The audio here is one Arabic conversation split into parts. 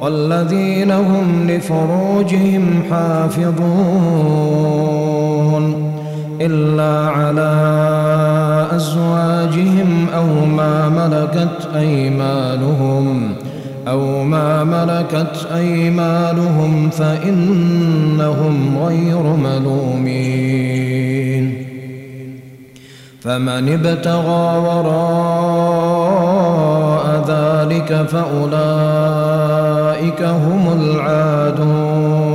والذين هم لفروجهم حافظون إلا على أزواجهم أو ما ملكت أيمانهم أو ما ملكت أيمانهم فإنهم غير ملومين فمن ابتغى وراء ذلك فأولئك هم العادون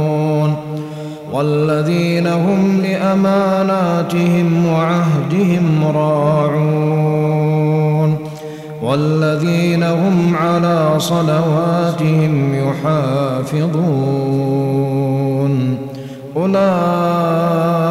والذين هم لأماناتهم وعهدهم راعون والذين هم على صلواتهم يحافظون أولئك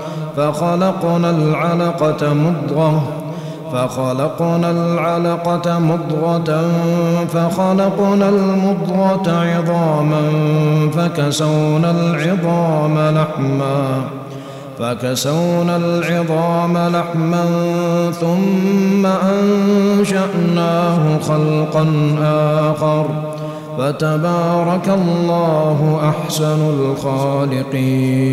فخلقنا العلقة مضغة فخلقنا العلقة مضغة فخلقنا المضغة عظاما فكسونا العظام لحما فكسونا العظام لحما ثم أنشأناه خلقا آخر. فتبارك الله أحسن الخالقين.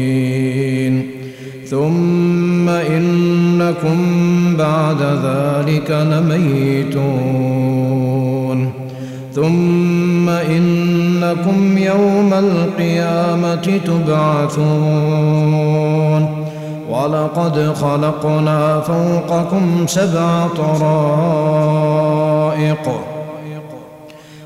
ثم إنكم بعد ذلك لميتون. ثم إنكم يوم القيامة تبعثون. ولقد خلقنا فوقكم سبع طرائق.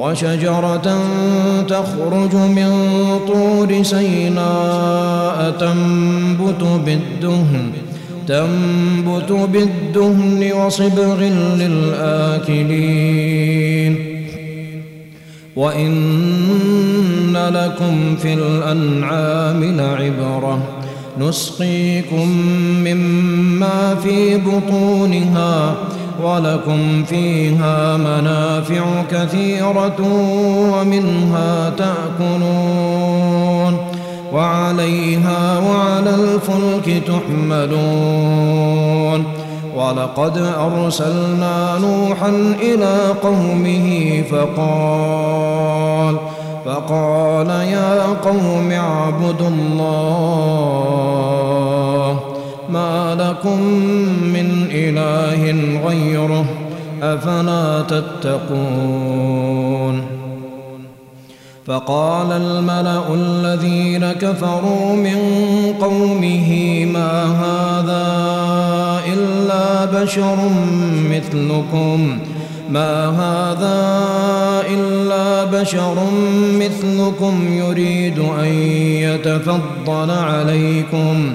وشجرة تخرج من طور سيناء تنبت بالدهن تنبت بالدهن وصبغ للآكلين. وإن لكم في الأنعام لعبرة نسقيكم مما في بطونها ولكم فيها منافع كثيرة ومنها تأكلون وعليها وعلى الفلك تحملون ولقد أرسلنا نوحا إلى قومه فقال فقال يا قوم اعبدوا الله ما لكم من إله غيره أفلا تتقون فقال الملأ الذين كفروا من قومه ما هذا إلا بشر مثلكم ما هذا إلا بشر مثلكم يريد أن يتفضل عليكم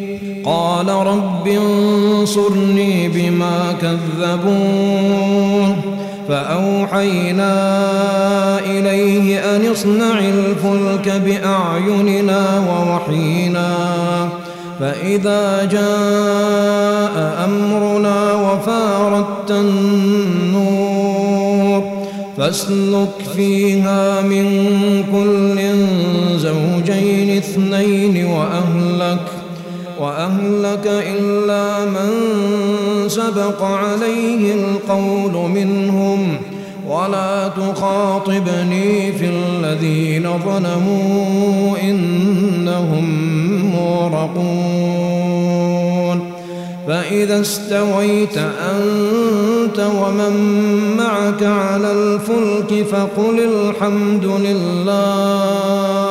قال رب انصرني بما كذبون فأوحينا إليه أن اصنع الفلك بأعيننا ووحينا فإذا جاء أمرنا وفارت النور فاسلك فيها من كل زوجين اثنين وأهلك وأهلك إلا من سبق عليه القول منهم ولا تخاطبني في الذين ظلموا إنهم مورقون فإذا استويت أنت ومن معك على الفلك فقل الحمد لله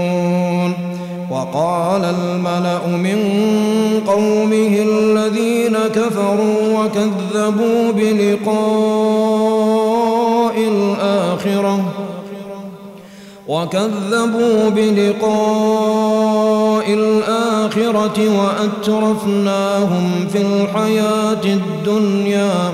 وقال الملأ من قومه الذين كفروا وكذبوا بلقاء الآخرة وكذبوا بلقاء الآخرة وأترفناهم في الحياة الدنيا.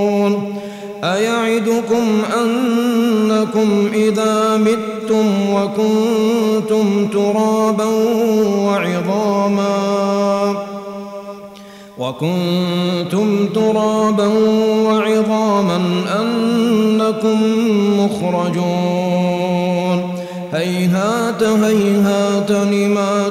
أيعدكم أنكم إذا متم وكنتم ترابا وعظاما وكنتم ترابا وعظاما أنكم مخرجون هيهات هيهات لما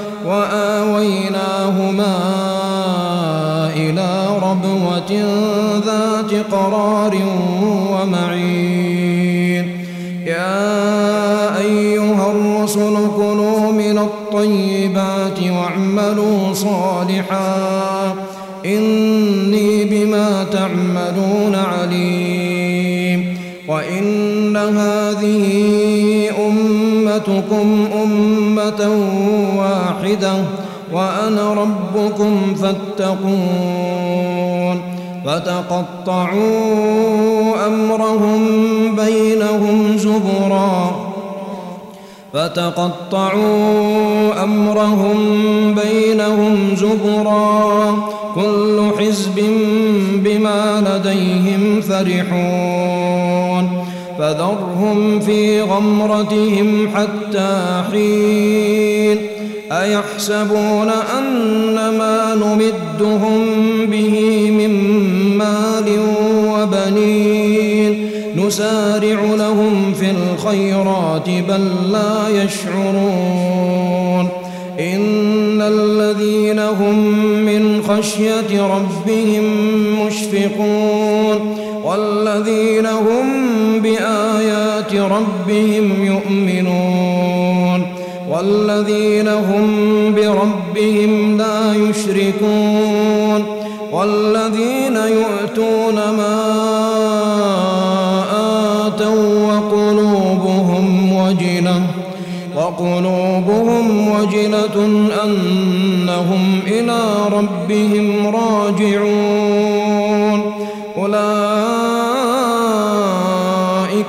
وآويناهما إلى ربوة ذات قرار ومعين. يا أيها الرسل كلوا من الطيبات واعملوا صالحا. أمتكم أمة واحدة وأنا ربكم فاتقون فتقطعوا أمرهم بينهم زبرا فتقطعوا أمرهم بينهم زبرا كل حزب بما لديهم فرحون فذرهم في غمرتهم حتى حين. أيحسبون أن ما نمدهم به من مال وبنين. نسارع لهم في الخيرات بل لا يشعرون. إن الذين هم من خشية ربهم مشفقون. والذين هم بآيات ربهم يؤمنون والذين هم بربهم لا يشركون والذين يؤتون ما آتوا وقلوبهم وجنة وقلوبهم وجنة أنهم إلى ربهم راجعون أولئك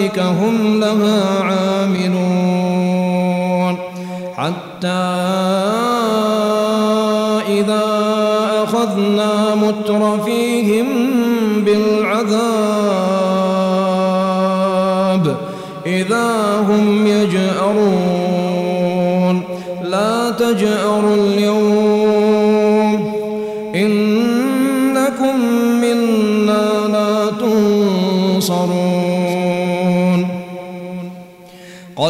ذلك هم لها عاملون. حتى إذا أخذنا مترفيهم بالعذاب إذا هم يجأرون. لا تجأروا اليوم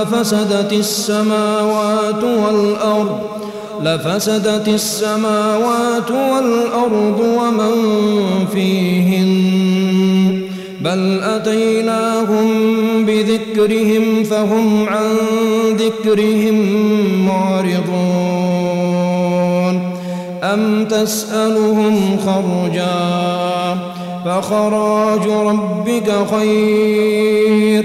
لفسدت السماوات والأرض لفسدت السماوات والأرض ومن فيهن. بل أتيناهم بذكرهم فهم عن ذكرهم معرضون. أم تسألهم خرجا فخراج ربك خير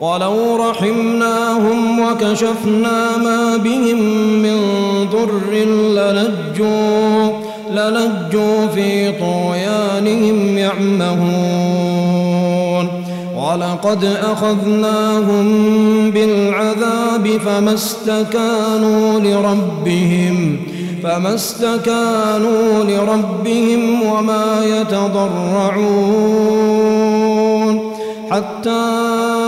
ولو رحمناهم وكشفنا ما بهم من ضر للجوا للجوا في طغيانهم يعمهون. ولقد أخذناهم بالعذاب فما استكانوا لربهم فما استكانوا لربهم وما يتضرعون. حتى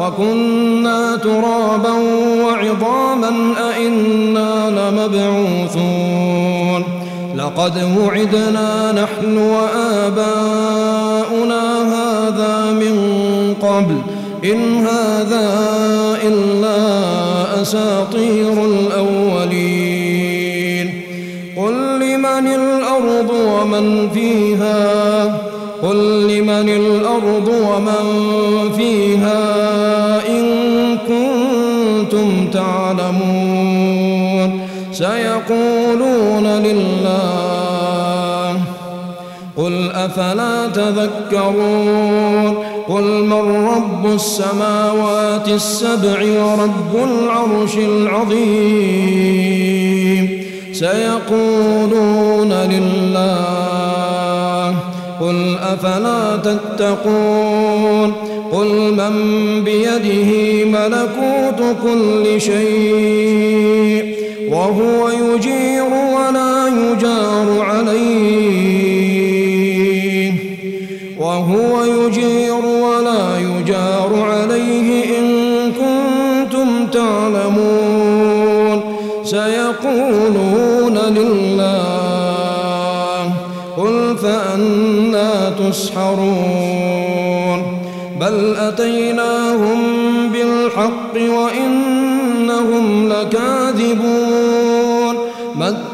وكنا ترابا وعظاما أئنا لمبعوثون. لقد وعدنا نحن وآباؤنا هذا من قبل. إن هذا إلا أساطير الأولين. قل لمن الأرض ومن فيها؟ قل لمن الأرض ومن فيها؟ سيقولون لله قل أفلا تذكرون قل من رب السماوات السبع ورب العرش العظيم سيقولون لله قل أفلا تتقون قل من بيده ملكوت كل شيء وهو يجير ولا يجار عليه. وهو يجير ولا يجار عليه إن كنتم تعلمون. سيقولون لله قل فأنا تسحرون. بل أتيناهم بالحق وإنهم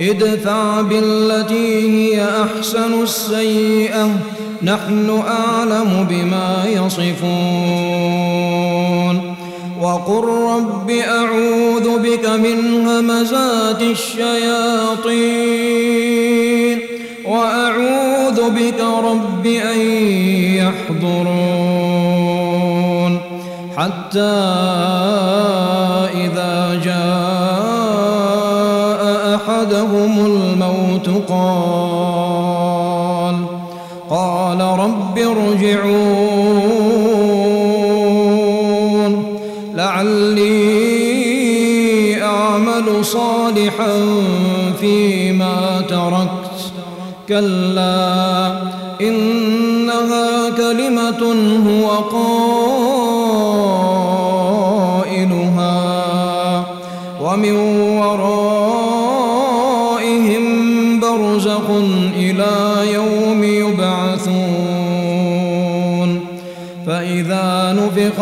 ادفع بالتي هي أحسن السيئة. نحن أعلم بما يصفون. وقل رب أعوذ بك من همزات الشياطين. وأعوذ بك رب أن يحضرون. حتى الموت قال قال رب ارجعون لعلي أعمل صالحا فيما تركت. كلا إنها كلمة هو قائلها. ومن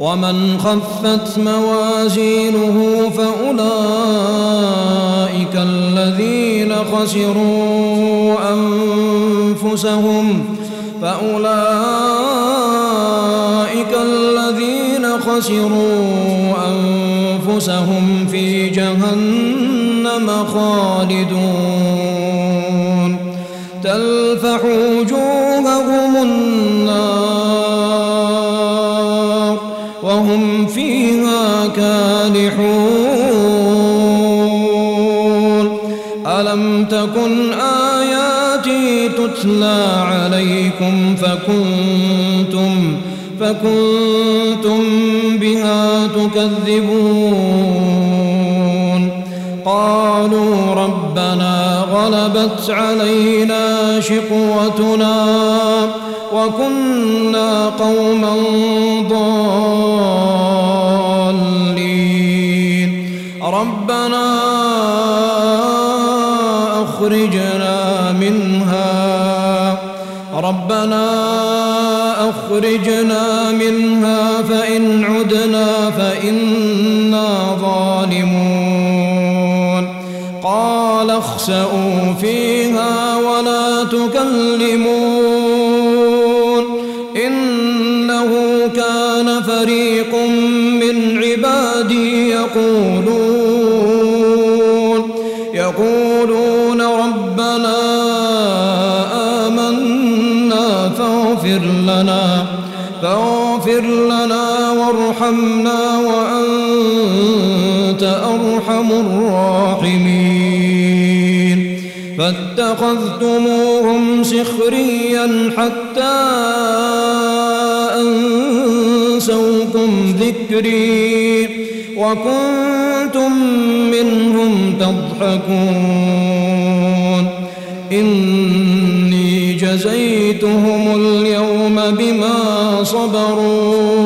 ومن خفت موازينه فأولئك الذين خسروا أنفسهم فأولئك الذين خسروا أنفسهم في جهنم خالدون تلفح وجوههم عليكم فكنتم فكنتم بها تكذبون. قالوا ربنا غلبت علينا شقوتنا وكنا قوما ضالين. ربنا أخرجنا ربنا أخرجنا منها فإن عدنا فإنا ظالمون. قال اخسأوا فيها ولا تكلمون. إنه كان فريق من عبادي يقولون وارحمنا وأنت أرحم الراحمين. فاتخذتموهم سخريا حتى أنسوكم ذكري وكنتم منهم تضحكون. إني جزيتهم اليوم بما صبروا.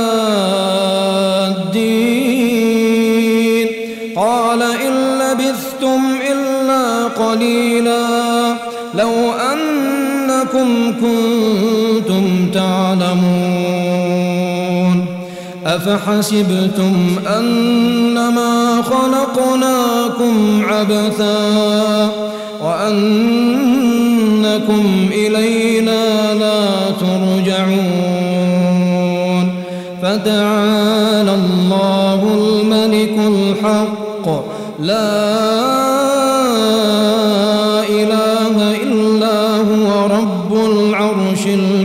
أنكم كنتم تعلمون أفحسبتم أنما خلقناكم عبثا وأنكم إلينا لا ترجعون فتعالى الله الملك الحق لا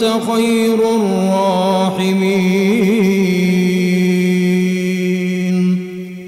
خير الراحمين.